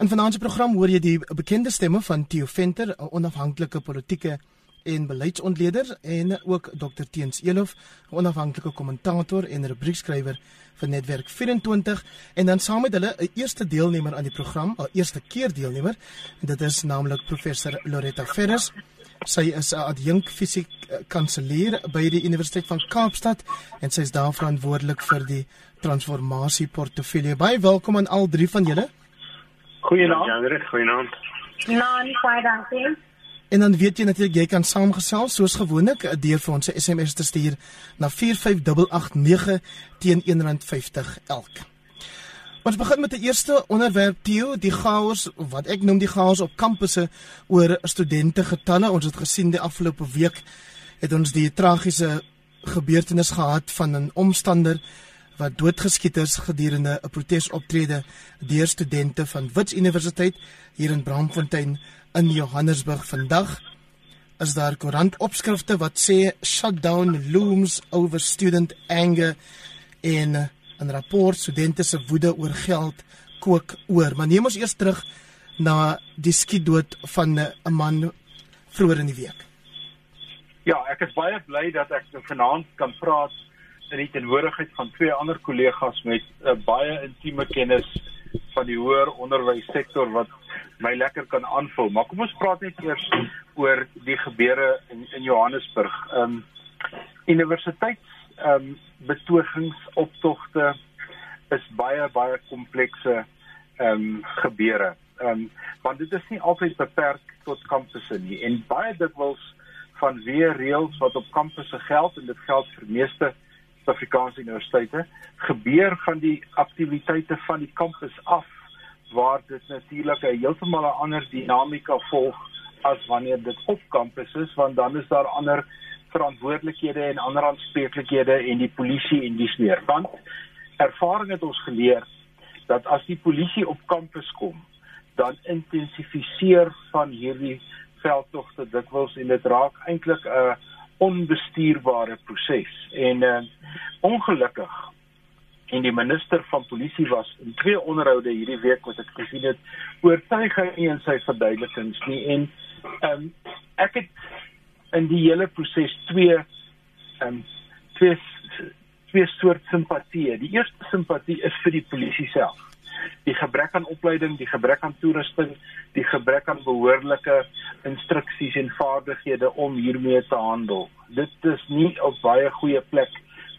In vanaand se program hoor jy die bekende stemme van Theo Venter, 'n onafhanklike politieke en beleidsontleder en ook Dr Teens Elof, 'n onafhanklike kommentator en rubriekskrywer vir Netwerk 24 en dan saam met hulle 'n eerste deelnemer aan die program, 'n eerste keer deelnemer en dit is naamlik professor Loretta Ferris. Sy is 'n adjunk fisiek kanselier by die Universiteit van Kaapstad en sy is daar verantwoordelik vir die transformasie portefeulje. Baie welkom aan al drie van julle. Goeienaand. Ja, goeienaand. Nou, baie dankie. En dan weet jy natuurlik jy kan saamgesels soos gewoonlik eh, deur vir ons 'n SMS te stuur na 45889 teen R1.50 elk. Ons begin met die eerste onderwerp Theo, die chaos wat ek noem die chaos op kampusse oor studente getalle. Ons het gesien die afgelope week het ons die tragiese gebeurtenis gehad van 'n omstander wat doodgeskiet is gedurende 'n protesoptrede deur studente van Wits Universiteit hier in Braamfontein in Johannesburg vandag is daar koerantopskrifte wat sê shutdown looms over student anger in 'n rapport studente se woede oor geld kook oor. Maar neem ons eers terug na die skietdood van 'n man vroeër in die week. Ja, ek is baie bly dat ek vanaand kan praat in die teenwoordigheid van twee ander kollegas met 'n uh, baie intieme kennis van die hoër onderwyssektor wat my lekker kan aanvul. Maar kom ons praat net eers oor die gebeure in in Johannesburg. Ehm um, universiteits ehm um, betogings optogte is baie baie komplekse ehm um, gebeure. Ehm um, want dit is nie altyd beperk tot kampusse nie en baie dikwels van weer reëls wat op kampusse geld en dit geld vir meeste Suid-Afrikaanse universiteite gebeur van die aktiwiteite van die kampus af waar dit natuurlik 'n heeltemal 'n ander dinamika volg as wanneer dit op kampus is want dan is daar ander verantwoordelikhede en ander aanspreeklikhede en die polisie en dis meer. Want ervaring het ons geleer dat as die polisie op kampus kom dan intensifiseer van hierdie veldtogte dikwels en dit raak eintlik 'n onbestuurbare proses. En uh, ongelukkig en die minister van polisie was in twee onderhoude hierdie week wat ek gesien het oortuig hy nie in sy verduidelikings nie. En um, ek het in die hele proses twee um, twee twee soort simpatie die eerste simpatie is vir die polisie self die gebrek aan opleiding, die gebrek aan toerusting, die gebrek aan behoorlike instruksies en vaardighede om hiermee te handel. Dit is nie op baie goeie plek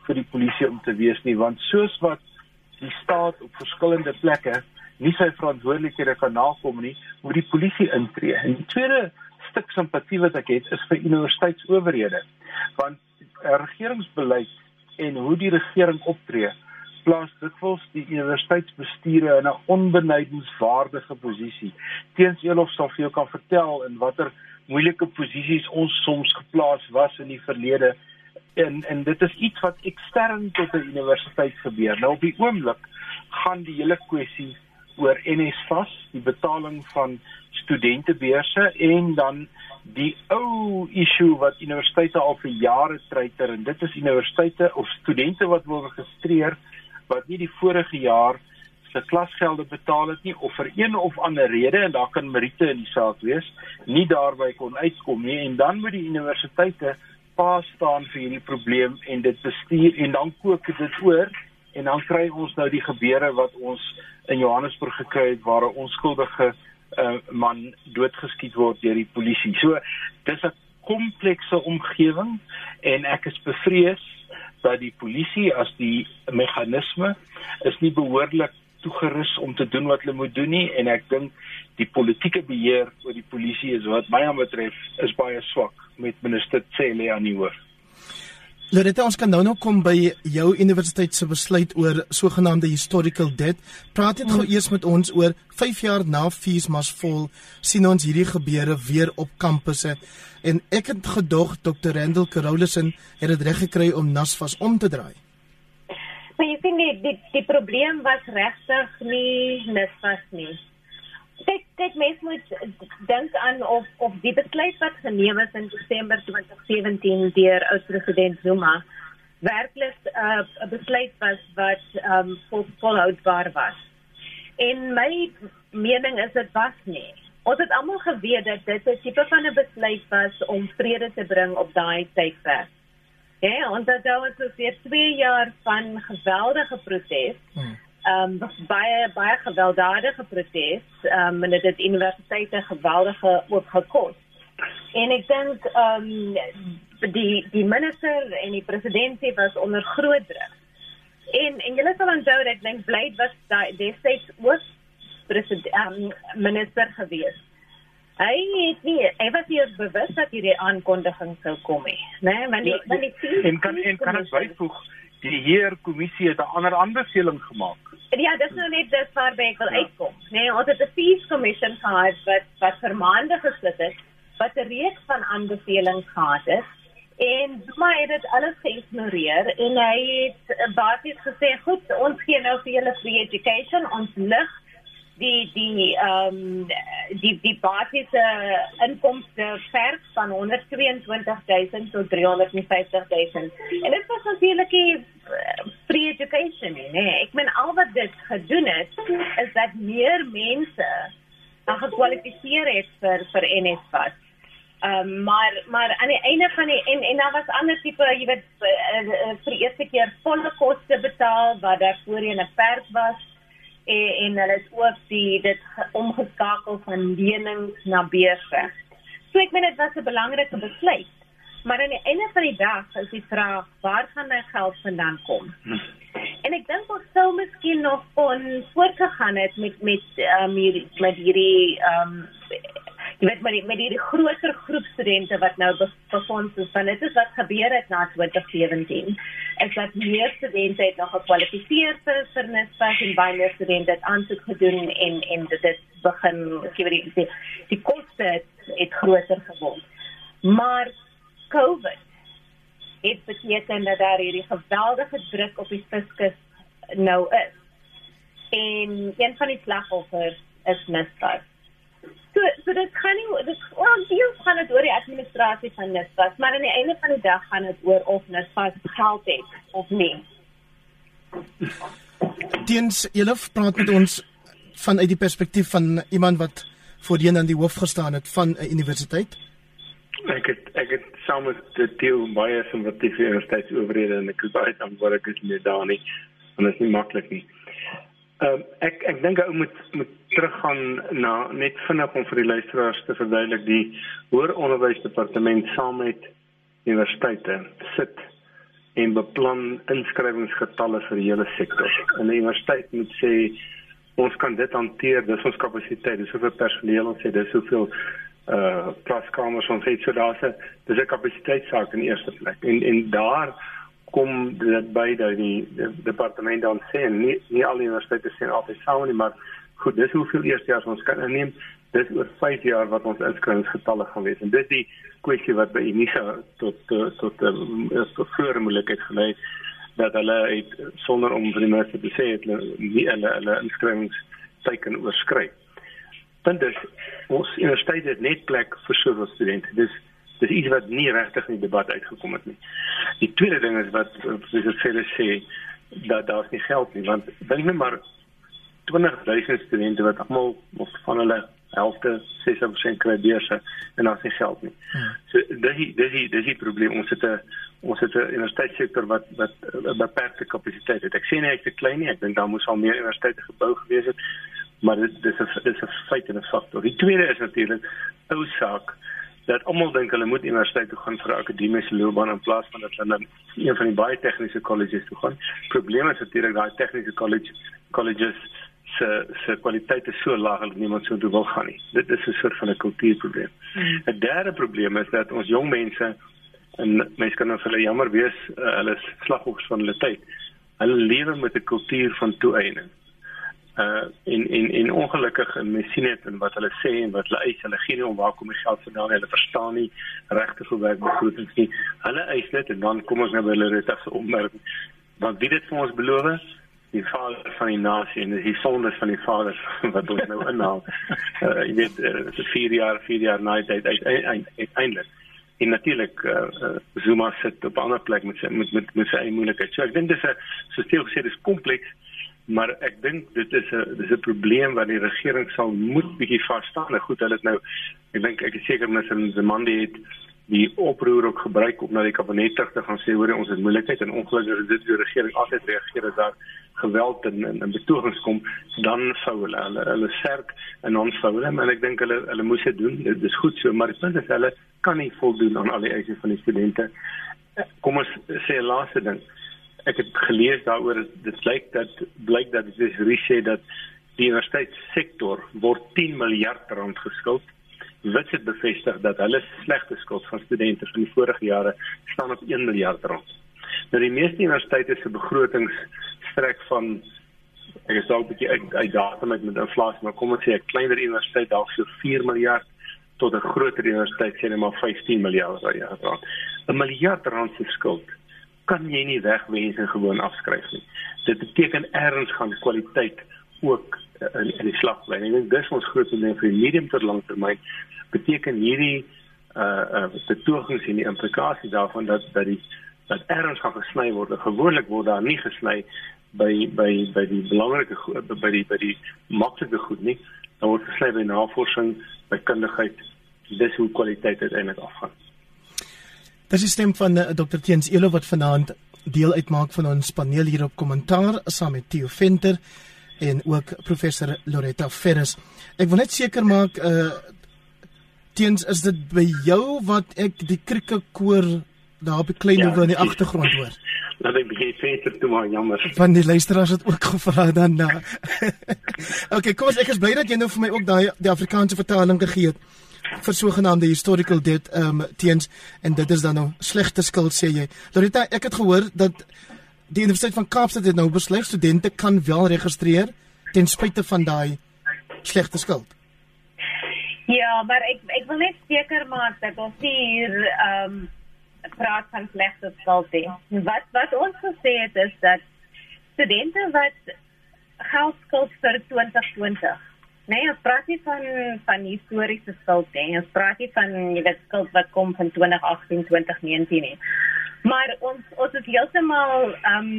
vir die polisie om te wees nie, want soos wat die staat op verskillende plekke nie sy verantwoordelikhede kan nakom nie, moet die polisie intree. En die tweede stuk simpatie wat ek het is vir universiteitsowerhede, want regeringsbeleid en hoe die regering optree plaas dikwels die universiteitsbestuure in 'n onbenydenswaardige posisie. Teens Elof sal vir jou kan vertel in watter moeilike posisies ons soms geplaas was in die verlede en en dit is iets wat ekstern tot 'n universiteit gebeur. Nou op die oomblik gaan die hele kwessie oor NSFAS, die betaling van studentebeurse en dan die ou issue wat universiteite al vir jare treiter en dit is universiteite of studente wat wil registreer wat nie die vorige jaar se klasgelde betaal het nie of vir een of ander rede en daar kan meriete in die saak wees, nie daarby kon uitkom nie en dan moet die universiteite pa staan vir hierdie probleem en dit bestuur en dan kook dit oor en dan kry ons nou die gebeure wat ons in Johannesburg gekry het waar 'n onskuldige uh, man doodgeskiet word deur die polisie. So dis 'n komplekse omgewing en ek is bevrees dat die polisie as die meganisme is nie behoorlik toegerus om te doen wat hulle moet doen nie en ek dink die politieke beheer oor die polisie is wat my aanbetref is baie swak met minister Cele aan die hoof. Loretta ons kan nou nog kom by jou universiteit se besluit oor sogenaamde historical debt. Praat dit gou eers met ons oor 5 jaar na fees mas vol sien ons hierdie gebeure weer op kampusse en ek het gedog Dr. Randall Carolison het dit reg gekry om Nasfas om te draai. Maar jy sien die die, die probleem was regtig nie Nasfas nie. Kyk, kyk mens moet dink aan of of die besluit wat geneem is in Desember 2017 deur oud-president Zuma werklik 'n uh, besluit was wat ehm um, vol, volhoubaar was. En my mening is dit was nie. Ons het almal geweet dat dit 'n tipe van 'n besluit was om vrede te bring op daai tydperk. Ja, en dit het ons weer 2 jaar van geweldige protes. Hmm. Ehm um, baie baie gewelddadige protes. Ehm um, en dit het universiteite geweldige ook gekos. En ek dink ehm um, die die minister en die president was onder groot druk. En en julle sal onthou dat ek dink Blyd was daai destyds ook president um, minister gewees. Hy het nie hy was hier bewus dat hierdie aankondiging sou kom nie, né? Nee, want die, ja, want die en kan en kan ek byvoeg die heer kommissie het 'n ander aanbeveling gemaak. Ja, dis nou net dis waar by ek wil ja. uitkom. Nee, ons het 'n fees commission gehad wat wat vir maande gesit het wat 'n reeks van aanbevelings gehad het en maar het dit alles geïgnoreer en hy het basies gesê goed ons gee nou vir julle free education ons lig die die ehm um, die die basiese inkomste verg van 122000 tot 350000 en dit was natuurlik die eh, free education nee ek meen al wat dit gedoen het is dat meer mense gekwalifiseer het vir vir NSFAS Ehm um, maar maar aan die einde van die en en daar was ander tipe jy weet eh, eh, vir die eerste keer volle koste betaal wat daar voorheen 'n perk was en en hulle het ook die dit omgeskakel van lenings na beurse. So ek meen dit was 'n belangrike besluit. Maar aan die einde van die dag is die vraag waar gaan my geld vandaan kom? Hm. En ek dink ons sou miskien nog kon voortgegaan het met met um, hierdie met hierdie ehm um, jy weet maar met hierdie groter groep studente wat nou befonds is van dit is wat gebeur het na 2017 is dat meer studente het nog gekwalifiseer vir vir NSFAS en baie meer studente het aansoek gedoen en en dit begin ek weet die, die koste het, het groter geword. Maar covid het beteken dat daar hierdie geweldige druk op die fiskus nou is. En een van die slagoffers is NSFAS So so dit gaan nie dit wel deels gaan dit oor die administrasie van NSFAS, maar aan die einde van die dag gaan dit oor of NSFAS geld het of nie. Diens, julle praat met ons vanuit die perspektief van iemand wat voorheen aan die hoof gestaan het van 'n universiteit. Ek het ek het saam met die deel baie simpatie vir universiteitsowerhede en ek is baie dankbaar ek is nie daar nie. Want dit is nie maklik nie. Ehm uh, ek ek dink ou moet moet teruggaan na net vinnig om vir die luisteraars te verduidelik die hoër onderwysdepartement saam met universiteite sit en beplan inskrywingsgetalle vir hele sektor. En die universiteit moet sê ons kan dit hanteer, dis ons kapasiteit, dis hoeveel personeel ons het, dis hoeveel uh klaskamers ons het. So daar's 'n dis 'n kapasiteitsaak in eerste plek. En en daar kom dit by dat die, die departement dan sê en nie nie al die universiteite sê altyd saam nie maar goed dis hoeveel eerstejaars ons kan inneem dis oor 5 jaar wat ons inskrywingsgetalle gaan wees en dis die kwessie wat by Unisa tot tot tot tot voor moontlikheid gelei dat hulle het sonder om vir die mense te sê het nie hulle hulle inskrywingsteken oorskry. Punt is ons universiteit het net plek vir soveel studente. Dis dis iets wat nie regtig in die debat uitgekom het nie. Die tweede ding is wat soos ek vir sê dat daar nie geld nie want dink net maar 20000 studente wat almal of van hulle helfte 60% kry beurse en daar is nie geld nie. Hmm. So dis dis dis die probleem ons het 'n ons het 'n universiteitssektor wat wat 'n beperkte kapasiteit het. Ek sê nie ek is klein nie, ek dink daar moes al meer universiteite gebou gewees het, maar dit dis 'n dis 'n feit en 'n faktor. Die tweede is natuurlik ou saak dat almal dink hulle moet universiteit toe gaan vir akademiese loopbaan in plaas van dat hulle een van die baie tegniese kolleges toe gaan. Probleem is natuurlik daai tegniese college colleges se se kwaliteit is so laag dat niemand sou toe wil gaan nie. Dit is 'n soort van 'n kultuurprobleem. Hmm. 'n Derde probleem is dat ons jong mense en mense kan nou vir hulle jammer wees, uh, hulle is slagoffers van hulle tyd. Hulle lewe met 'n kultuur van toeëning uh in in in ongelukkig en mens sien dit en wat hulle sê en wat hulle eis hulle gee nie om waar kom die geld vandaan hulle verstaan nie regte gewerk begrotings nie. Hulle eis dit en dan kom ons nou by hulle retafse opmerking. Want wie dit vir ons beloof die vader van die nasie en die sondes van die vader wat ons nou inhaal. Uh jy weet uh, vir 4 jaar 4 jaar na tyd uiteindelik. En natuurlik uh, uh, Zuma sit op 'n ander plek met sy met met met sy moeilikheid. So ek dink dis 'n so stel gesê dis kompleks maar ek dink dit is 'n dis 'n probleem wat die regering sal moet bietjie vas staan. Goed, hulle het nou ek dink ek is seker mens in Zimandi het die oproer ook gebruik om na die kabinet terug te gaan sê hoor ons het moeilikheid en ongelukkig is dit die regering altyd reageer as daar geweld en en, en betogings kom dan sou hulle hulle, hulle sterk en ons sou hulle. Maar ek dink hulle hulle moes dit doen. Dit is goed so maar die punt is hulle kan nie voldoen aan al die eise van die studente. Kom ons sê laaste ding ek het gelees daaroor dit lyk dat blyk dat dit is risiko dat die universiteitssektor word 10 miljard rand geskuld Wits het bevestig dat hulle slegte skuld van studente van die vorige jare staan op 1 miljard rand. Nou die meeste universiteite se begrotings strek van ek is dalk 'n bietjie uit, uit datum met met inflasie, maar kom ons sê 'n kleiner universiteit dalk so 4 miljard tot 'n groter universiteit sê net maar 15 miljard rand. 'n Miljard rand se skuld kan jy nie wegwens en gewoon afskryf nie. Dit beteken erns gaan kwaliteit ook in in die slag bly. Ek dink dis ons groot probleem vir die medium tot lang termyn beteken hierdie uh uh betogings en die implikasie daarvan dat dat die dat erns gaan gesny word. Gewoonlik word daar nie gesny by by by die belangrike by die by die maklike goed nie. Daar word gesny by navorsing, by kundigheid. Dis hoe kwaliteit uiteindelik afgaan. Dis die stem van uh, Dr. Teens Elo wat vanaand deel uitmaak van ons paneel hier op kommentaar saam met Theo Venter en ook professor Loretta Ferris. Ek wil net seker maak uh teens is dit by jou wat ek die krikkekoor daar op die klein hoewe ja, in die agtergrond hoor. Laat ek begin verder toe maar jammer. Van die luisteraars het ook gevra dan na. okay, kom ons ek is bly dat jy nou vir my ook daai die Afrikaanse vertaling gegee het vir sogenaamde historical debt um teens en dit is dan nou slegte skuld sê jy. Loretta, ek het gehoor dat die Universiteit van Kaapstad het nou besluit studente kan wel registreer ten spyte van daai slegte skuld. Ja, maar ek ek wil net seker maak dat ons hier ehm um, praat van slegte skuld nie. Wat wat ons gesê het is dat studente wat geld skuld vir 2020 Nee, ons praat nie van van historiese skuld nie. Ons praat nie van jy weet skuld wat kom van 2018, 2019 nie. Maar ons ons is heeltemal ehm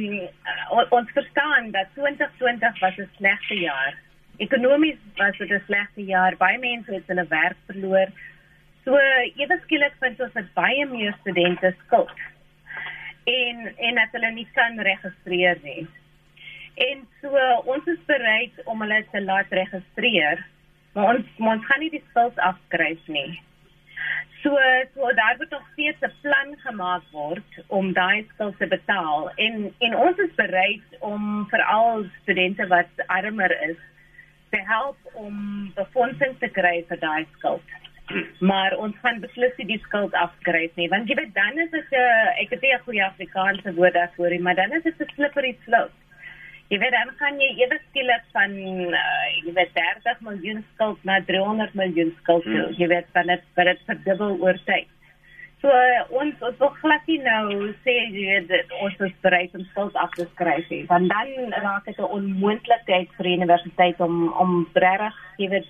um, ons verstaan dat 2020 was 'n slegte jaar. Ekonomies was dit 'n slegte jaar. Baie mense het hulle werk verloor. So ewe skielik vind ons dat baie meer studente skuld. En en dat hulle nie kan registreer nie. En so ons is bereid om hulle te laat registreer. Maar ons ons gaan nie die skuld afskryf nie. So so daar moet nog steeds 'n plan gemaak word om daai skuld te betaal en en ons is bereid om veral studente wat armer is te help om befondsing te kry vir daai skuld. Maar ons gaan beslis nie die skuld afskryf nie want jy weet dan is dit 'n ek het nie 'n goeie Afrikaanse woord daarvoor nie, maar dan is dit 'n slippery slope. Jy weet dan kan jy ewe skielik van uh, jy weet 30 miljoen skuld na 300 miljoen skuld hmm. jy weet van dit vir dit verdubbel oor tyd. So uh, ons ons wil glad nie nou sê jy weet ons is bereid om skuld af te skryf nie. Want dan raak dit 'n onmoontlikheid vir die universiteit om om reg jy weet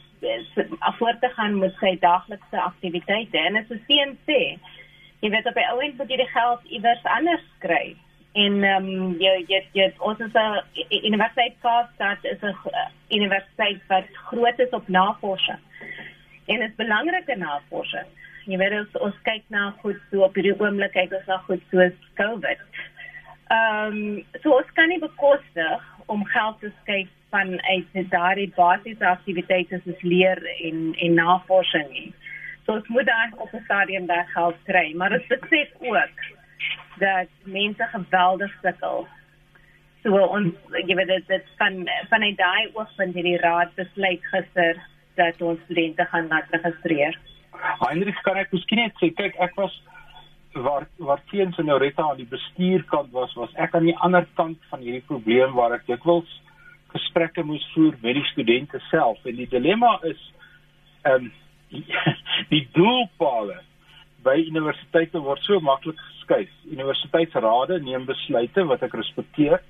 voort te gaan met sy daaglikse aktiwiteite en as 'n CNC jy weet op die ou end moet jy die geld iewers anders skryf en ehm um, jy jy jy ons is 'n universiteit Kaapstad is 'n uh, universiteit wat groot is op navorsing. En dit is belangrike navorsing. Jy weet ons, ons kyk na goed so op hierdie oomblik kyk ons na goed soos COVID. Ehm um, so ons kan nie bekostig om geld te skei van uit daardie basiese aktiwiteite soos leer en en navorsing nie. So ons moet dan op 'n stadium daai geld kry, maar dit besef ook dat mense geweldig sukkel. So ons weet dit dit van van uit daai oogpunt hierdie raad besluit gister dat ons studente gaan laat registreer. Heinrich kan ek miskien net sê kyk ek was waar waar teens en Noretta aan die bestuurkant was was ek aan die ander kant van hierdie probleem waar ek dikwels gesprekke moes voer met die studente self en die dilemma is ehm um, die, die doelpale by universiteite word so maklik geskuif. Universiteitsrade neem besluite wat ek respekteer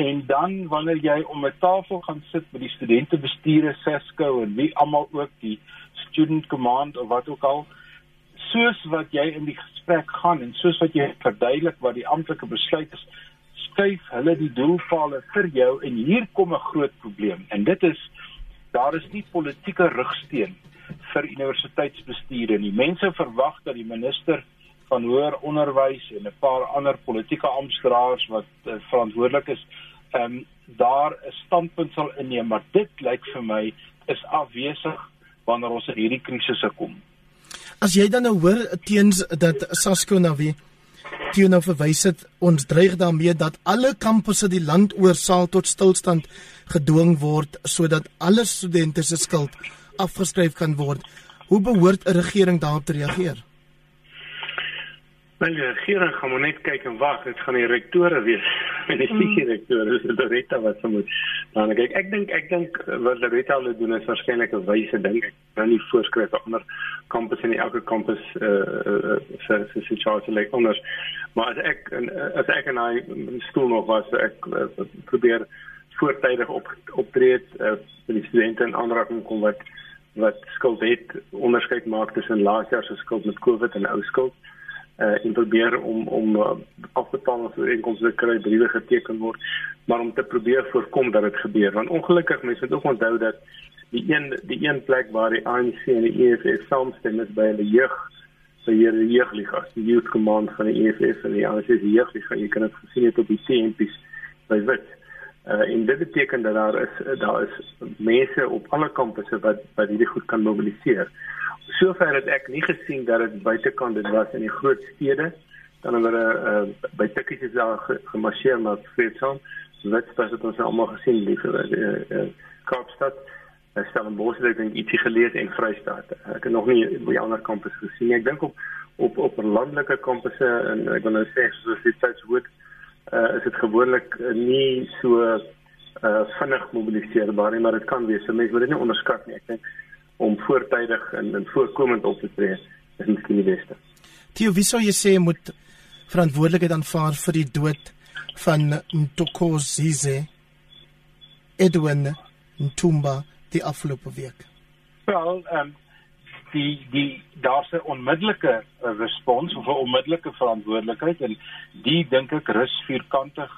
en dan wanneer jy om 'n tafel gaan sit met die studente bestuure Sesco en wie almal ook die student command of wat ook al soos wat jy in die gesprek gaan en soos wat jy verduidelik wat die amptelike besluit is skuif hulle die doelpale vir jou en hier kom 'n groot probleem en dit is daar is nie politieke rigsteen vir universiteitsbestuur nie. Mense verwag dat die minister van hoër onderwys en 'n paar ander politieke amptenare wat uh, verantwoordelik is, ehm um, daar 'n standpunt sal inneem, maar dit lyk vir my is afwesig wanneer ons in hierdie krisisse kom. As jy dan nou hoor teens dat Sasco na wie jy nou verwys het, ons dreig daarmee dat alle kampusse die land oor sal tot stilstand gedwing word sodat alle studente se skuld afgeskryf kan word. Hoe behoort 'n regering daarop te reageer? Wel, die regering gaan maar net kyk en wag. Dit gaan die rektore wees. En die mm. rektore is die Rita wat se moet. Dan kyk ek dink ek dink wat die Rita hulle doen is waarskynlik 'n wyse ding. Ek nou nie voorskryf vir ander kampusse in elke kampus eh uh, vir uh, vir situasie like anders. Maar as ek as ek en hy stoel nog was ek uh, probeer voortydig op optree uh, vir die studente en aanraking kom wat wat skuld het onderskeid maak tussen laasjaars se skuld met COVID en ou skuld uh, en probeer om om uh, afbetalings vir inkomste te kry briewe geteken word maar om te probeer voorkom dat dit gebeur. Want ongelukkig mense moet ook onthou dat die een die een plek waar die ANC en die EFF saamstem is by hulle jeug vir hierdie jeugliga die youth command van die EFF en die ANC se jeugliga jy kan dit gesien het op die CMP's by wit uh, en dit beteken dat daar is daar is mense op alle kampusse wat wat hierdie goed kan mobiliseer. Sover het ek nie gesien dat dit buitekant dit was in die groot stede dan hulle uh, by tikkies is daar gemarseer maar vreedsaam Witstad het ons almal gesien die uh, uh, Kaapstad uh, Stellenbosch het ek dink ietsie gelees en Vrystaat. Ek het nog nie by ander kampusse gesien ek dink op op op landelike kampusse en ek wil nou sê soos die Tydswoord uh, is dit gewoonlik nie so uh, vinnig mobiliseerbaar nie maar dit kan wees so mense moet dit nie onderskat nie ek dink om voortydig en, en voorkomend op te tree is miskien die beste. Tio, wie sou jy sê moet verantwoordelikheid aanvaar vir die dood van Ntokozize Edwin Ntumba die afgelope week? Wel, ehm um, die die daar's 'n onmiddellike respons of 'n onmiddellike verantwoordelikheid en die dink ek rus vierkantig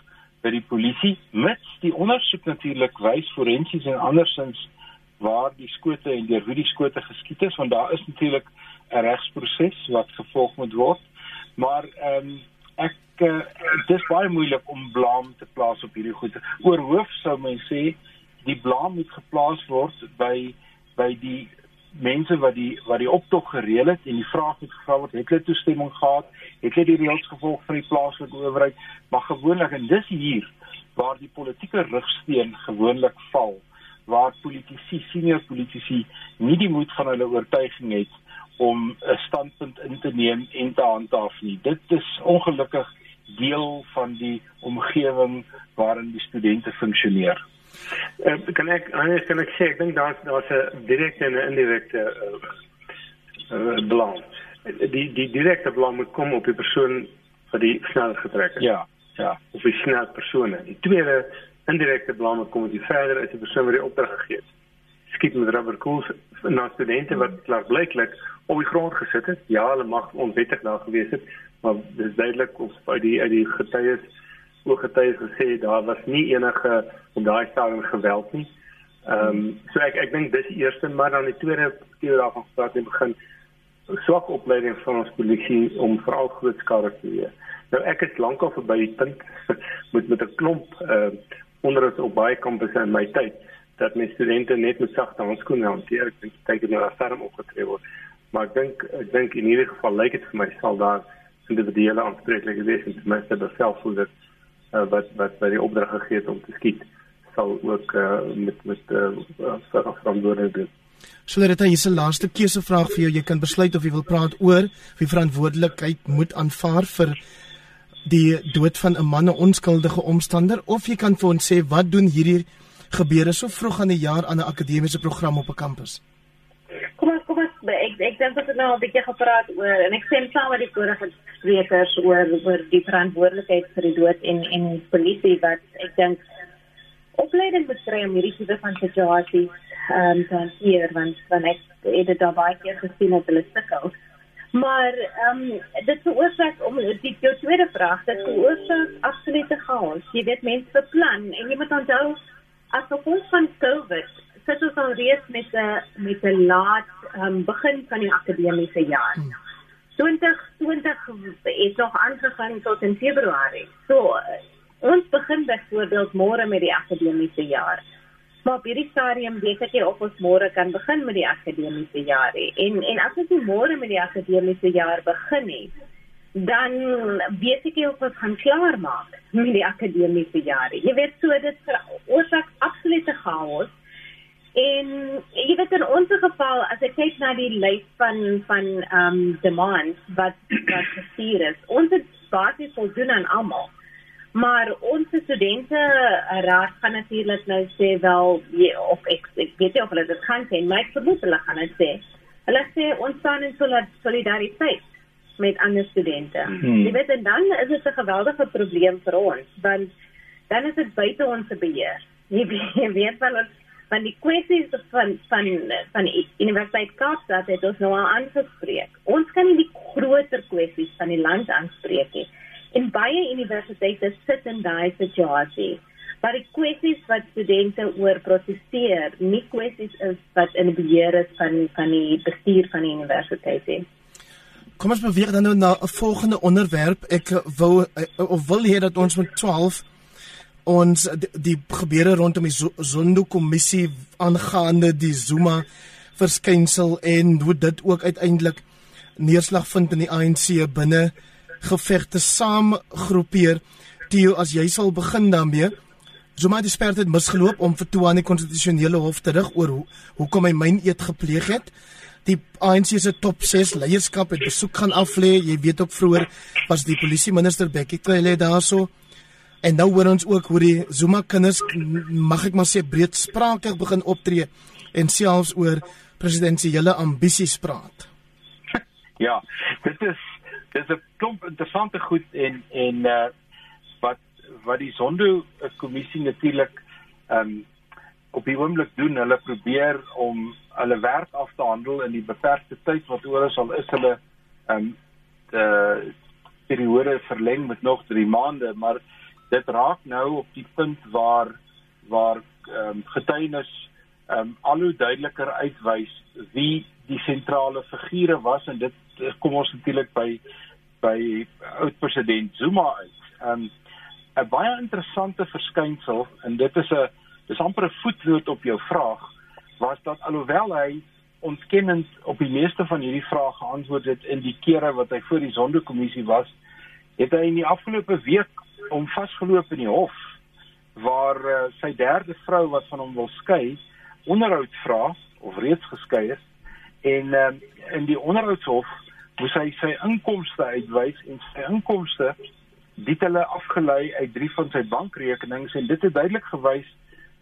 by die polisie mits die ondersoek natuurlik wys forensies en andersins waar die skote en deur wie die skote geskiet is want daar is natuurlik 'n regsproses wat gevolg moet word. Maar ehm um, ek uh, dis baie moeilik om blame te plaas op hierdie goed. Oor hoof sou mens sê die blame moet geplaas word by by die mense wat die wat die optog gereël het en die vraag het gevra word het hulle toestemming gehad het hulle die reëls gevolg van die plaaslike owerheid maar gewoonlik en dis hier waar die politieke rigsteen gewoonlik val waar politici, senior politici nie die moed van hulle oortuiging het om 'n standpunt in te neem en te handhaaf nie. Dit is ongelukkig deel van die omgewing waarin die studente funksioneer. Uh, kan ek anders kan ek sê ek dink daar's daar's 'n direkte en 'n indirekte uh, uh, belang. Die die direkte belang moet kom op die persoon wat die snelheid getrek het. Ja, ja, of die snel persone. Die tweede indirekte belang kom as jy verder as die persoon wat die opdrag gegee het. Skiet met rubberkoels na studente wat klaarblyklik op die grond gesit het. Ja, hulle mag onwettig daar gewees het, maar dis duidelik of uit die uit die getuies ooggetuies gesê daar was nie enige op daai stadium geweld nie. Ehm um, so ek ek dink dis die eerste maar dan die tweede keer daarvan gepraat in begin swak opleiding van ons polisie om veral groot skade te wees. Nou ek is lankal verby die punt met met 'n klomp uh onder ons op baie kampusse in my tyd dat my studente net met sagte handskoene hanteer. Dink dit het nou ferm opgetree word. Maar ek dink ek dink in hierdie geval lyk dit vir my sal daar individuele aanspreeklike wees en ten minste dat self voel dat uh, wat wat by die opdrag gegee het om te skiet sal ook uh, met met uh, verantwoordelik doen. So dit is 'n laaste keusevraag vir jou. Jy kan besluit of jy wil praat oor wie verantwoordelikheid moet aanvaar vir die dood van 'n man 'n onskuldige omstander of jy kan vir ons sê wat doen hierdie gebeure so vroeg aan die jaar aan 'n akademiese program op 'n kampus? Kom ons kom ons ek ek dink dit is nou 'n bietjie gepraat oor en ek stem saam met die vorige sprekers oor oor die verantwoordelikheid vir die dood en en polisie wat ek dink opleiding betref om hierdie tipe van situasies ehm um, te hanteer want want ek het dit daar baie keer gesien op hulle sukkel Maar ehm um, dit veroorsaak om die jou tweede vraag, dit veroorsaak absolute chaos. Jy weet mense beplan en jy moet onthou as gevolg van COVID sit ons al reeds met 'n met 'n laat um, begin van die akademiese jaar. Hmm. 2020 het nog aangegaan tot in Februarie. So ons begin byvoorbeeld môre met die akademiese jaar. Maar op hierdie stadium weet ek nie of ons môre kan begin met die akademiese jaar nie. En en as ons môre met die akademiese jaar begin nie, dan weet ek nie of ons gaan klaar maak met die akademiese jaar nie. Jy weet so dit veroorsaak absolute chaos. En jy weet in ons geval as ek kyk na die lys van van ehm um, demands wat wat gestuur is, ons het basies voldoen aan almal. Maar ons studente raad gaan natuurlik nou sê wel jy, of ek, ek weet nie of hulle dit kan sê, maar ek vermoed hulle gaan dit sê. Hulle sê ons staan in solidariteit met ander studente. Hmm. Jy weet en dan is dit 'n geweldige probleem vir ons want dan is dit buite ons beheer. Jy weet, jy weet van ons van die kwessies van van van die Universiteit Kaapstad het ons nou al aangespreek. Ons kan nie die groter kwessies van die land aanspreek nie. En baie universiteite sit in daai situasie. Maar die kwessies wat studente oor proteseer, nie kwessies is wat in beheer is van van die bestuur van die universiteit nie. Kom ons beweeg dan nou na 'n volgende onderwerp. Ek wou of wil hê dat ons met 12 ons die, die gebeure rondom die Zondo kommissie aangaande die Zuma verskynsel en hoe dit ook uiteindelik neerslag vind in die ANC binne gevegte saam groepeer Tio as jy sal begin daarmee. Zuma het spesiaal dit misgeloop om vir toe aan die konstitusionele hof terug oor hoe hoekom hy myn eet gepleeg het. Die ANC se top 6 leierskap het besoek gaan aflê. Jy weet ook vroeër was die polisie minister Bekkie Cele daarso En nou hoor ons ook hoe die Zuma kinders mag ek maar sê breedsprakig begin optree en selfs oor presidensiële ambisies praat. Ja, dit is dis 'n klomp interessante goed en en uh wat wat die Zondo kommissie natuurlik ehm um, op die oomblik doen, hulle probeer om hulle werk af te handel in die beperkte tyd wat oor is al is hulle ehm um, die periode verleng met nog 3 maande, maar dit raak nou op die punt waar waar ehm um, getuienis ehm um, al hoe duideliker uitwys wie die sentrale figure was en dit kom ons natuurlik by by oud president Zuma uit. Ehm um, 'n baie interessante verskynsel en dit is 'n dis amper 'n voetnoot op jou vraag was dat alhoewel hy ontkennend op die meeste van hierdie vrae geantwoord het in die kere wat hy voor die sondekommissie was, het hy in die afgelope week om vasgeloop in die hof waar uh, sy derde vrou wat van hom wil skei onderhoud vra of reeds geskei is en uh, in die onderhoudshof moes hy sy inkomste uitwys en sy inkomste dit hulle afgelei uit drie van sy bankrekenings en dit het duidelik gewys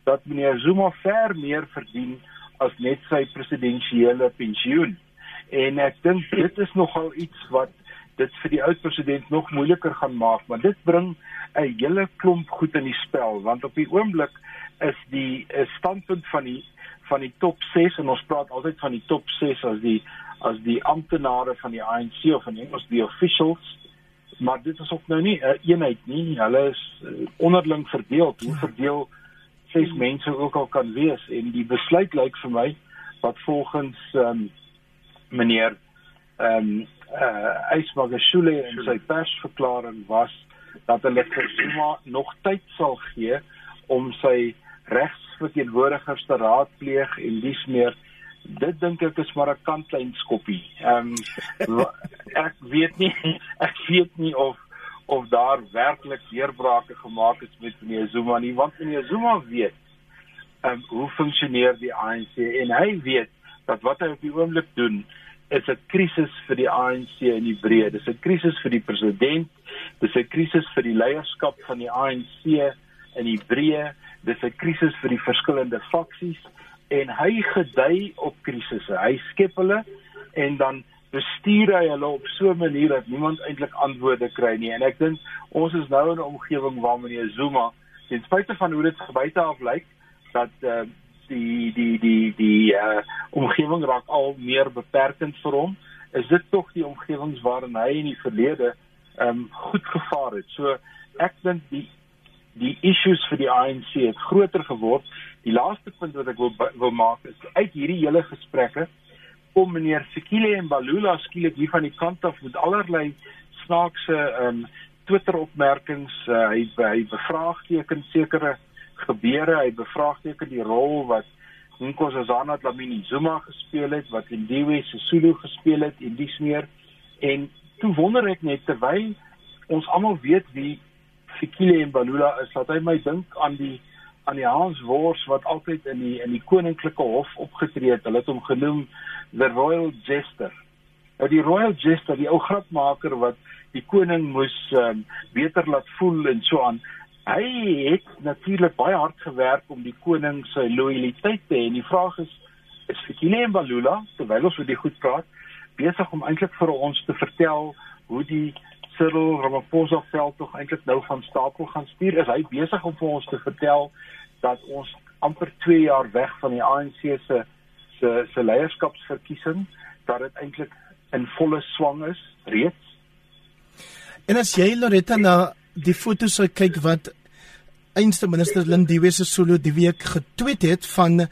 dat meneer Zuma ver meer verdien as net sy presidensiële pensioen. En ek dink dit is nogal iets wat dit vir die oud president nog moeiliker gaan maak maar dit bring 'n hele klomp goed in die spel want op die oomblik is die standpunt van die van die top 6 en ons praat altyd van die top 6 as die as die amptenare van die ANC of in Engels die officials maar dit is ook nou nie 'n uh, eenheid nie. Hulle is uh, onderling verdeel hoe verdeel ses mense ook al kan wees. En die besluit lyk vir my wat volgens um, meneer ehm um, uh, Ysmagashule in sy persverklaring was dat hulle vir Zuma nog tyd sal gee om sy regsverteenwoordigers te raadpleeg en dis meer dit dink ek is maar 'n kantlyn skoppie. Ehm um, ek weet nie ek weet nie of of daar werklik deurbrake gemaak is met meneer Zuma nie want meneer Zuma weet ehm um, hoe funksioneer die ANC en hy weet dat wat hy op die oomblik doen is 'n krisis vir die ANC in die breë. Dis 'n krisis vir die president, dis 'n krisis vir die leierskap van die ANC in die breë, dis 'n krisis vir die verskillende faksies en hy gedui op krisisse. Hy skep hulle en dan bestuur hy hulle op so 'n manier dat niemand eintlik antwoorde kry nie. En ek dink ons is nou in 'n omgewing waar meneer Zuma, ten spyte van hoe dit buite af lyk, dat uh, die die die die uh omgewing raak al meer beperkend vir hom is dit tog die omgewings waarin hy in die verlede ehm um, goed gevaar het. So ek dink die die issues vir die ANC het groter geword. Die laaste punt wat ek wil wil maak is uit hierdie hele gesprekke om meneer Sekile en Balula skielik hier van die kant af met allerlei snaakse ehm um, Twitter opmerkings uh, hy hy bevraagteken sekere gebeure hy bevraagteken die rol wat Nkosazana Dlamini Zuma gespeel het wat Indiwe Sisulu gespeel het en dis meer. En toe wonder ek net terwyl ons almal weet wie Fikile en Balula is dat hy my dink aan die aan die Hans Wors wat altyd in die in die koninklike hof opgetree het. Hulle het hom genoem the royal jester. Nou die royal jester die ou grapmaker wat die koning moes um, beter laat voel en so aan hy het natuurlik baie hard gewerk om die koning se lojaliteit te hê. En die vraag is is Fikile en Balula terwyl ons oor die goed praat besig om eintlik vir ons te vertel hoe die Cyril Ramaphosa veld tog eintlik nou van stapel gaan stuur? Is hy besig om vir ons te vertel dat ons amper 2 jaar weg van die ANC se se se leierskapsverkiesing dat dit eintlik in volle swang is reeds? En as jy Loretta na die foto's kyk wat eenste minister Lindiwe se solo die week getweet het van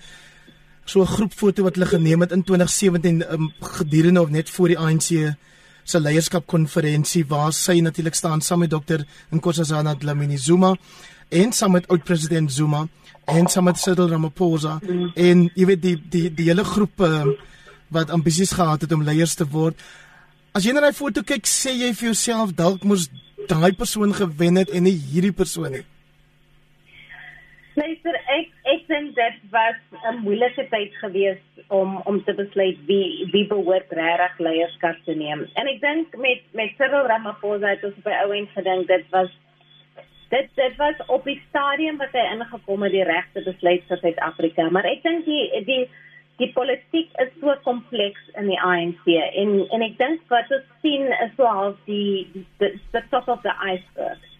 so 'n groep foto wat hulle geneem het in 2017 um, gedurende of net voor die ANC se leierskapkonferensie waar sy natuurlik staan saam met dokter Nkosazana Dlamini Zuma en saam met oud president Zuma en saam met Cyril Ramaphosa en jy weet die die die hele groep uh, wat ambisies gehad het om leiers te word. As jy na daai foto kyk sê jy vir jouself dalk moes daai persoon gewen het en nie hierdie persoon nie Luister, ek ek dink dit was 'n moeilike tyd gewees om om te besluit wie wie behoort regtig leierskap te neem. En ek dink met met Cyril Ramaphosa het ons by ouens gedink dit was dit dit was op die stadium wat hy ingekom het die regte besluit vir Suid-Afrika, maar ek dink die die die politiek is so kompleks in die ANC en en ek dink wat ons sien is so half die the, the top of the iceberg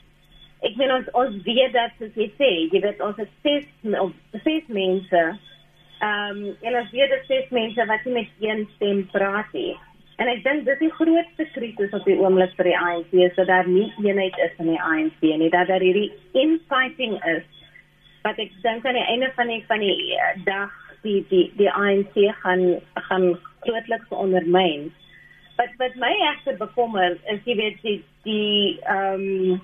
ek meen ons ons weet dat soos jy sê, jy weet ons het ses of ses mense. Ehm um, en ons weet dat ses mense wat nie met een stem praat nie. En ek dink dis die grootste krisis op die oomblik vir die ANC, so dat nie eenheid is in die ANC nie, dat daar hierdie infighting is. Wat ek dink aan die einde van die van die uh, dag die die die ANC gaan gaan grootliks ondermyn. Wat wat my regtig bekommer is jy weet die die ehm um,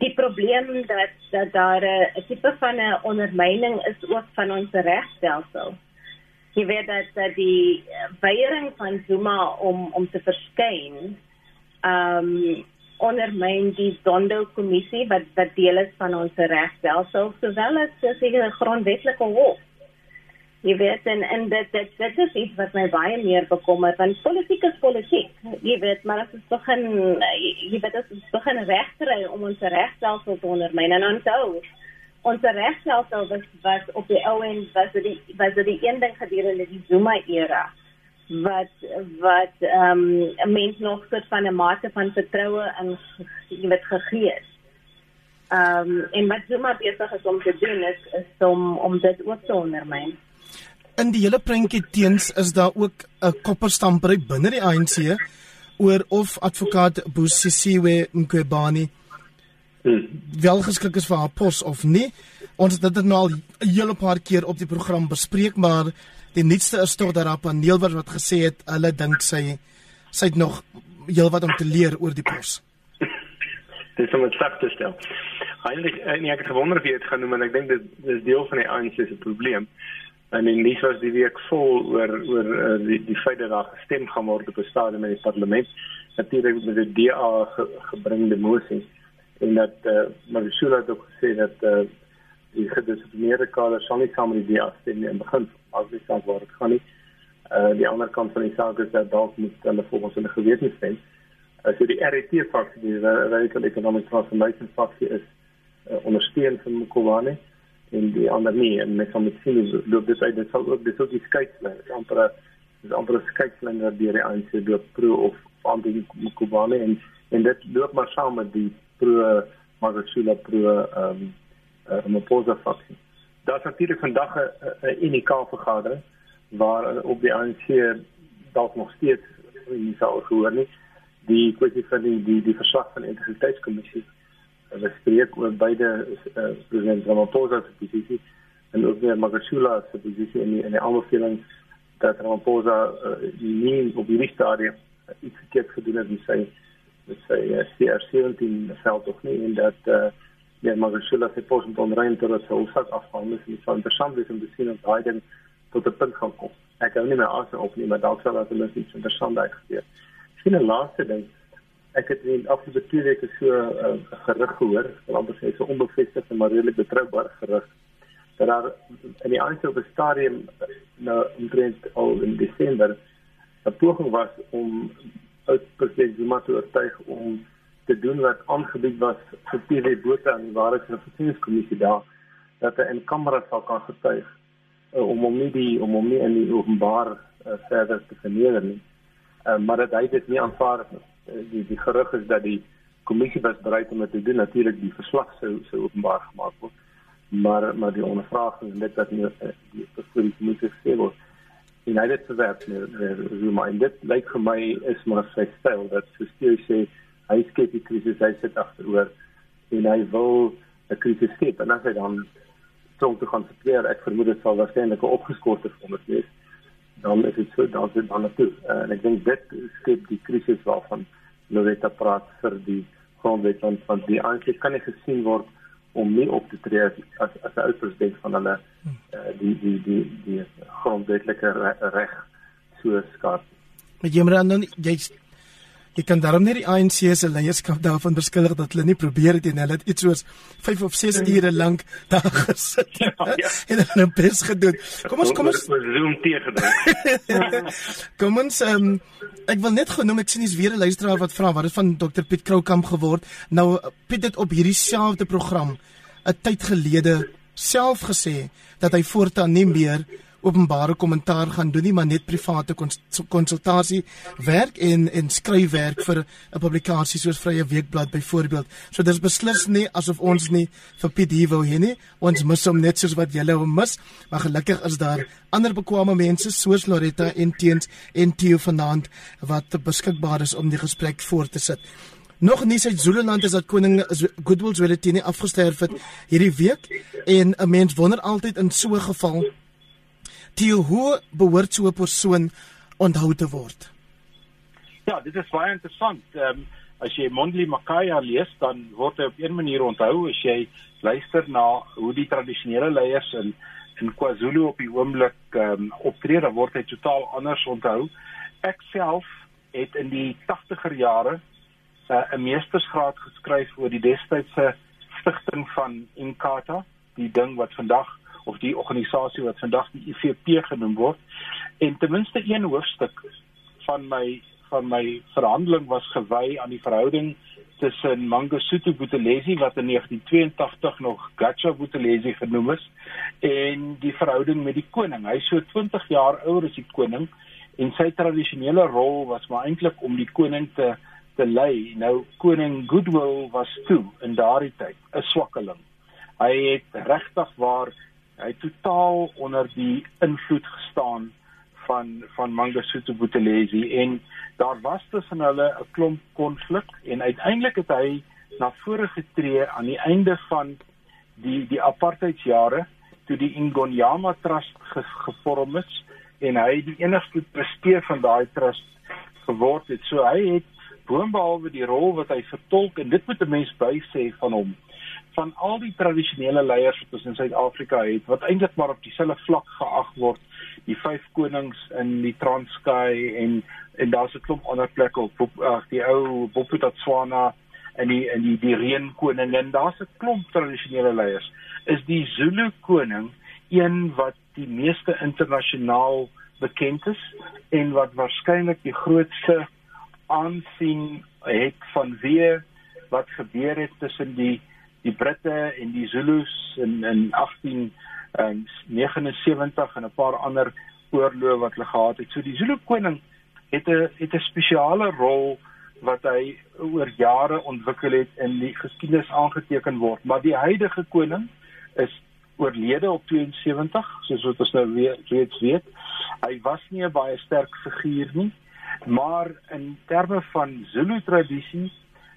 die probleem dat dat daar 'n tipe van 'n ondermyning is ook van ons regstelsel. Jy weet dat, dat die weiering van Zuma om om te verskyn ehm um, ondermyn die Zondo kommissie wat wat deel is van ons regstelsel sowel as die grondwetlike hof. Jy weet en en dit dit dit is iets wat my baie meer bekommer want politiek is politiek. Jy weet, maar as ons begin jy weet as ons begin regkry om ons regstelsel te ondermyn en onthou ons regstelsel was was op die ou en was dit was dit die een ding gedurende die Zuma era wat wat ehm um, 'n mens nog soort van 'n mate van vertroue in jy weet gegee het. Ehm um, en wat Zuma besig is om te doen is is om om dit ook te ondermyn in die hele prentjie teens is daar ook 'n kopperstampery binne die ANC oor of advokaat Busisiwe Mqobani hmm. wel geskik is vir haar pos of nie. Ons het dit nou al 'n hele paar keer op die program bespreek, maar die nuutste is tog dat daar 'n paneel was wat gesê het hulle dink sy sy het nog heelwat om te leer oor die pos. Dis om dit vas te stel. Eintlik nee, ek het gewonder wie dit gaan noem en ek dink dit is deel van die ANC se probleem en die was die week vol oor oor uh, die die feit dat daar gestem gaan word op 'n stadium in die parlement. Natuurlik met die DA ge, gebringde mosie en dat eh uh, Marishula het ook gesê dat eh uh, die gedisciplineerde kader sal nie saam met die DA stem nie. In begin as dit sou word gaan nie. Eh uh, die ander kant van die saak is dat dalk moet hulle volgens hulle gewete stem. Uh, so die RET faksie die Radical Economic Transformation faksie is uh, ondersteun van Mkhwane en die ander nie en mens sal met sien loop dit uit dit sal ook dis ook die skeidslyn is amper is amper 'n skeidslyn wat deur die ANC loop pro of anti Mkubane en en dit loop maar saam met die pro Magashula pro ehm um, uh, Maposa faksie. Daar's natuurlik vandag 'n UNICA vergadering waar op die ANC dalk nog steeds nie sou gehoor nie. Die kwessie van die die die verslag van die integriteitskommissie wat spreek oor beide uh, president Ramaphosa se posisie en ook weer Magashula se posisie in die, in die aanbeveling dat Ramaphosa uh, nie op hierdie stadium uh, iets verkeerd gedoen het met sy met sy uh, CR17 veld tog nie en dat uh, ja Magashula se pos moet onrein tot sy hoofsaak afgaan is nie van interessant is om te sien of hy dan tot 'n punt gaan kom. Ek hou nie meer as opneem maar dalk sal dat hulle iets interessant uitgebeur. Sien 'n laaste ding ek het in afgelope twee weke so 'n uh, eh, gerug gehoor, amper sê so onbevestigde maar redelik betroubare gerug dat daar in die aanstel stadium nou omtrent al in Desember 'n poging was om uit president Zuma te oortuig om te doen wat aangebied was vir TV Botha aan die Waarheidsregskommissie daar dat hy in kamera sal kan getuig uh, om hom nie die om hom nie in openbaar uh, verder te verneder nie. Uh, maar dat hy dit nie aanvaar het nie. Eh, die die gerug is dat die kommissie was bereid om dit te doen. Natuurlik die verslag sou sou openbaar gemaak word. Maar maar die ondervraging en dit wat nie eh, die persoon moet gesê word. En hy het verwerp meer so my dit lyk vir my is maar sy styl dat so sê sê hy skep die krisis hy sit agteroor en hy wil 'n krisis skep. En as hy dan so te gaan spreek ek vermoed dit sal waarskynlik 'n opgeskorte vonnis wees. Dan is dit so dan is dit dan natuurlik uh, en ek dink dit skep die krisis waarvan Loretta praat vir die grondwet want van die aanklag kan nie gesien word om nie op te tree as as 'n uitpresident van hulle uh, die die die die grondwetlike reg so skat. Met Jemran jy's Jy kan daarom net die ANC se leierskap daarvan beskuldig dat hulle nie probeer het en hulle het iets soos 5 of 6 ure lank daar gesit ja, ja. en hulle het bes gedoen. Kom ons kom ons zoom teëgedruk. kom ons um, ek wil net genoem ek sien dis weer 'n luisteraar wat vra wat het van Dr Piet Kroukamp geword. Nou Piet het op hierdie selfde program 'n tyd gelede self gesê dat hy voortaan nie meer openbare kommentaar gaan doen nie maar net private konsultasie werk en en skryfwerk vir 'n publikasie soos Vrye Weekblad byvoorbeeld. So dis beslis nie asof ons nie vir Piet hier wou hê nie. Ons mis hom net soos wat julle hom mis, maar gelukkig is daar ander bekwame mense soos Loretta en Teens en Theo vanaand wat beskikbaar is om die gesprek voort te sit. Nog nie sy Zululand is dat koning Goodwill Zwelithini afgesterf het hierdie week en 'n mens wonder altyd in so 'n geval Theo, hoe behoort so 'n persoon onthou te word? Ja, dit is baie interessant. Ehm um, as jy Mondli Makaya lees, dan word hy op 'n manier onthou as jy luister na hoe die tradisionele leiers in in KwaZulu op die oomblik ehm um, optree, dan word hy totaal anders onthou. Ek self het in die 80er jare uh, 'n meestersgraad geskryf oor die destydse stigting van Inkatha, die ding wat vandag of die organisasie wat vandag die IFP genoem word. En ten minste een hoofstuk van my van my verhandeling was gewy aan die verhouding tussen Mangosuthu Buthelezi wat in 1982 nog Gacha Buthelezi genoem is en die verhouding met die koning. Hy so 20 jaar ouer as die koning en sy tradisionele rol was maar eintlik om die koning te te lei. Nou koning Goodwill was toe in daardie tyd 'n swakkeling. Hy het regtig waar hy totaal onder die invloed gestaan van van Mangosuthu Buthelezi en daar was tussen hulle 'n klomp konflik en uiteindelik het hy na vore getree aan die einde van die die apartheidsjare toe die Ingonyama Trust ge, gevorm is en hy die enigste presteer van daai trust geword het. So hy het boonbehalwe die rol wat hy vertolk en dit moet 'n mens by sê van hom van al die tradisionele leiers wat ons in Suid-Afrika het wat eintlik maar op dieselfde vlak geag word die vyf konings in die Transkei en en daar's 'n klomp ander plekke op ag die ou Bophuthatswana en die en die die reën koning en daar's 'n klomp tradisionele leiers. Is die Zulu koning een wat die meeste internasionaal bekend is en wat waarskynlik die grootste aansien het van wie wat gebeur het tussen die die Britte en die Zulus in in 1879 en 'n paar ander oorloë wat hulle gehad het. So die Zulu koning het 'n het 'n spesiale rol wat hy oor jare ontwikkel het en die geskiedenis aangeteken word, maar die huidige koning is oorlede op 72, soos wat ons nou weet, reeds weet. Hy was nie 'n baie sterk figuur nie. Maar in terme van Zulu tradisie,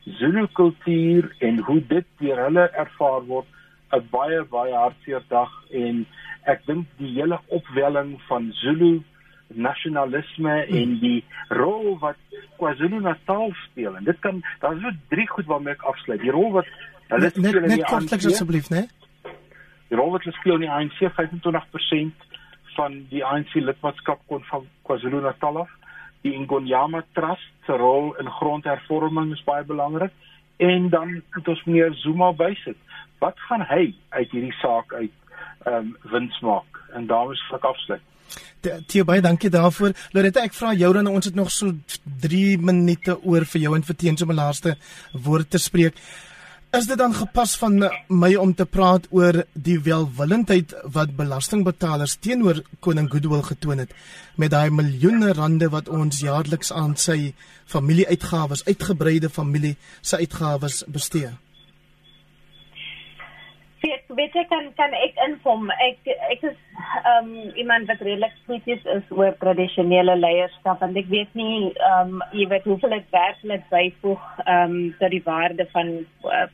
Zulu kultuur en hoe dit deur hulle ervaar word, 'n baie baie hartseer dag en ek dink die hele opwelling van Zulu nasionalisme hmm. en die rol wat KwaZulu-Natal speel en dit kan daar is so drie goed waarmee ek afsluit. Die rol wat hulle speel net, in die ANC. Net asseblief, né? Die rol wat hulle speel in die ANC 25% van die ANC lidmaatskap kon van KwaZulu-Natal af. Die Ngonyama Trust se rol in grondhervorming is baie belangrik en dan het ons meer Zuma bysit. Wat gaan hy uit hierdie saak uit ehm um, wins maak? En daarmee sal ek afsluit. Tio baie dankie daarvoor. Loretta, ek vra jou dan ons het nog so 3 minute oor vir jou en vir teens om 'n laaste woord te spreek. Is dit dan gepas van my om te praat oor die welwillendheid wat belastingbetalers teenoor koning Goodwill getoon het met daai miljoene rande wat ons jaarliks aan sy familieuitgawes, uitgebreide familie se uitgawes bestee? Weet ek kan kan ek inkom? Ek ek is ehm um, iemand wat redelik krities is oor tradisionele leierskap en ek weet nie ehm um, jy weet hoeveel dit werklik byvoeg ehm um, tot die waarde van uh,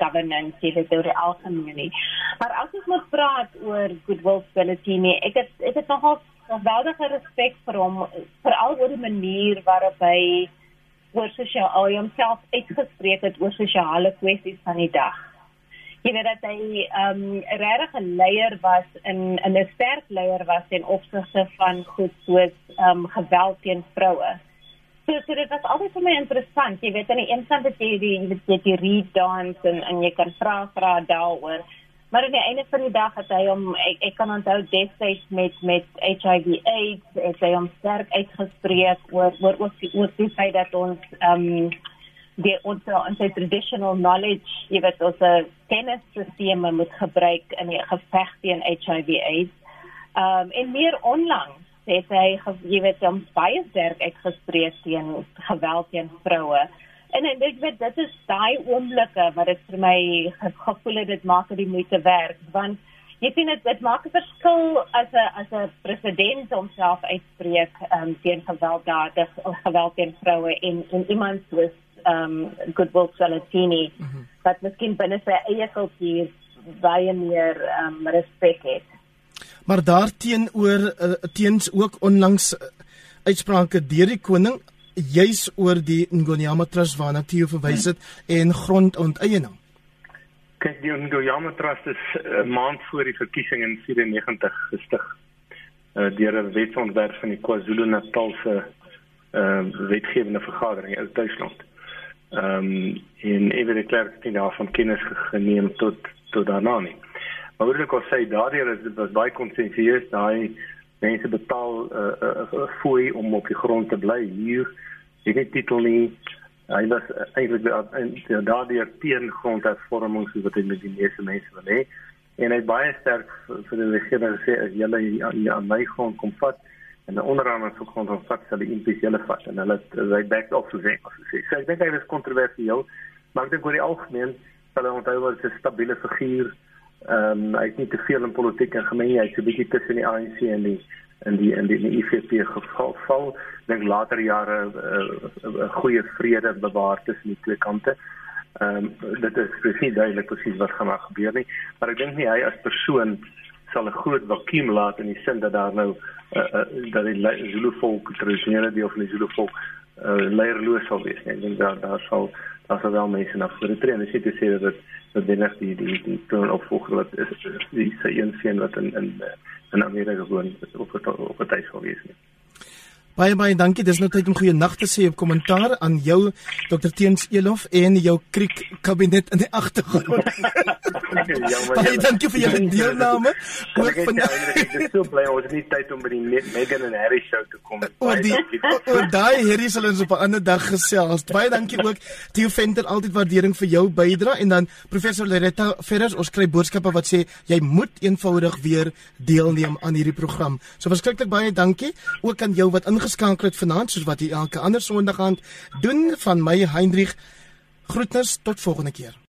governance jy weet oor die algemeen maar as ons moet praat oor goodwill Bellatini ek het ek het nogal geweldige respek vir hom veral oor die manier waarop hy oor sosiaal homself uitgespreek het oor sosiale kwessies van die dag jy weet dat hy ehm um, regtig 'n leier was in in 'n sterk leier was in opsigte van goed soos ehm um, geweld teen vroue. So, so dit was altyd vir my interessant. Jy weet aan die een kant het jy die jy weet jy read dance en en jy kan vra vra daaroor. Maar aan die einde van die dag het hy hom ek, ek kan onthou destyds met met HIV AIDS, het hy hom sterk uitgespreek oor oor ook die oor die feit dat ons ehm um, die ons ons traditional knowledge jy weet ons kennisstelsels moet gebruik in die geveg teen HIV AIDS. Ehm um, en meer onlangs het hy jy weet hom baie sterk uitgespreek teen geweld teen vroue. En en ek weet dit is daai oomblikke wat dit vir my gevoel het dit maak dit moeite werd want jy sien dit dit maak 'n verskil as 'n as 'n president homself uitspreek um, teen gewelddadig of geweld teen vroue en en iemand soos um Goodwill Salatini mm -hmm. wat miskien binne sy eie kultuur baie meer um respek het. Maar daarteenoor uh, teens ook onlangs uh, uitsprake deur die koning juis oor die Ngonyama Trust waarna Theo verwys het hmm. en grondonteiening. Kyk, die Ngonyama Trust is 'n uh, maand voor die verkiesing in 94 gestig uh, deur 'n wetsontwerp van die KwaZulu-Natal se uh, wetgewende vergadering in Duitsland. Ehm um, en ewe die klerk het daarvan kennis geneem tot tot daarna nie. Maar wat ek al sê, daardeur is dit was baie konsensieus, daai mense betaal 'n uh, uh, uh, fooi om op die grond te bly hier. Jy het titel nie. Hy was eintlik daardeur teen grondhervorming soos wat hy met die meeste mense wil hê. En hy baie sterk vir die regering gesê as julle aan my grond kom vat, en die onderhandelaars vir grond van impies hulle vat en hulle hy back off so sê so ek dink hy is kontroversieel maar ek dink oor die algemeen sal hy onthou wat 'n stabiele figuur ehm um, hy het nie te veel in politiek en gemeen hy het so 'n bietjie tussen die ANC en die in die in die, IFP geval val. Dink later jare 'n uh, uh, goeie vrede bewaar tussen die twee kante. Ehm um, dit is presies duidelik presies wat gaan gebeur nie. Maar ek dink nie hy as persoon sal 'n groot vakuum laat in die sin dat daar nou uh, dat die Zulu volk tradisionele deel van die Zulu volk uh, leierloos sal wees. Ek dink daar daar sal daar sal wel mense na vore tree dit sê sê dat dat binne die die die toon opvolger wat is die se een seun wat in in in Amerika gewoon op op 'n tyd sal wees nie. Baie baie dankie. Dis nou tyd om goeie nag te sê op kommentaar aan jou Dr Teens Elof en jou kriek kabinet in die agtergrond. baie dankie vir julle deelname. Ook van ek is so bly ons het nie tyd om by die Meghan en Harry show te kom. Oor die oor daai Harry sal ons op 'n ander dag gesels. Baie dankie ook Theo Venter altyd waardering vir jou bydrae en dan professor Loretta Ferris ons kry boodskappe wat sê jy moet eenvoudig weer deelneem aan hierdie program. So verskriklik baie dankie ook aan jou wat ingeskakel het vanaand soos wat jy elke ander Sondag aand doen van my Heinrich Groetnis tot volgende keer.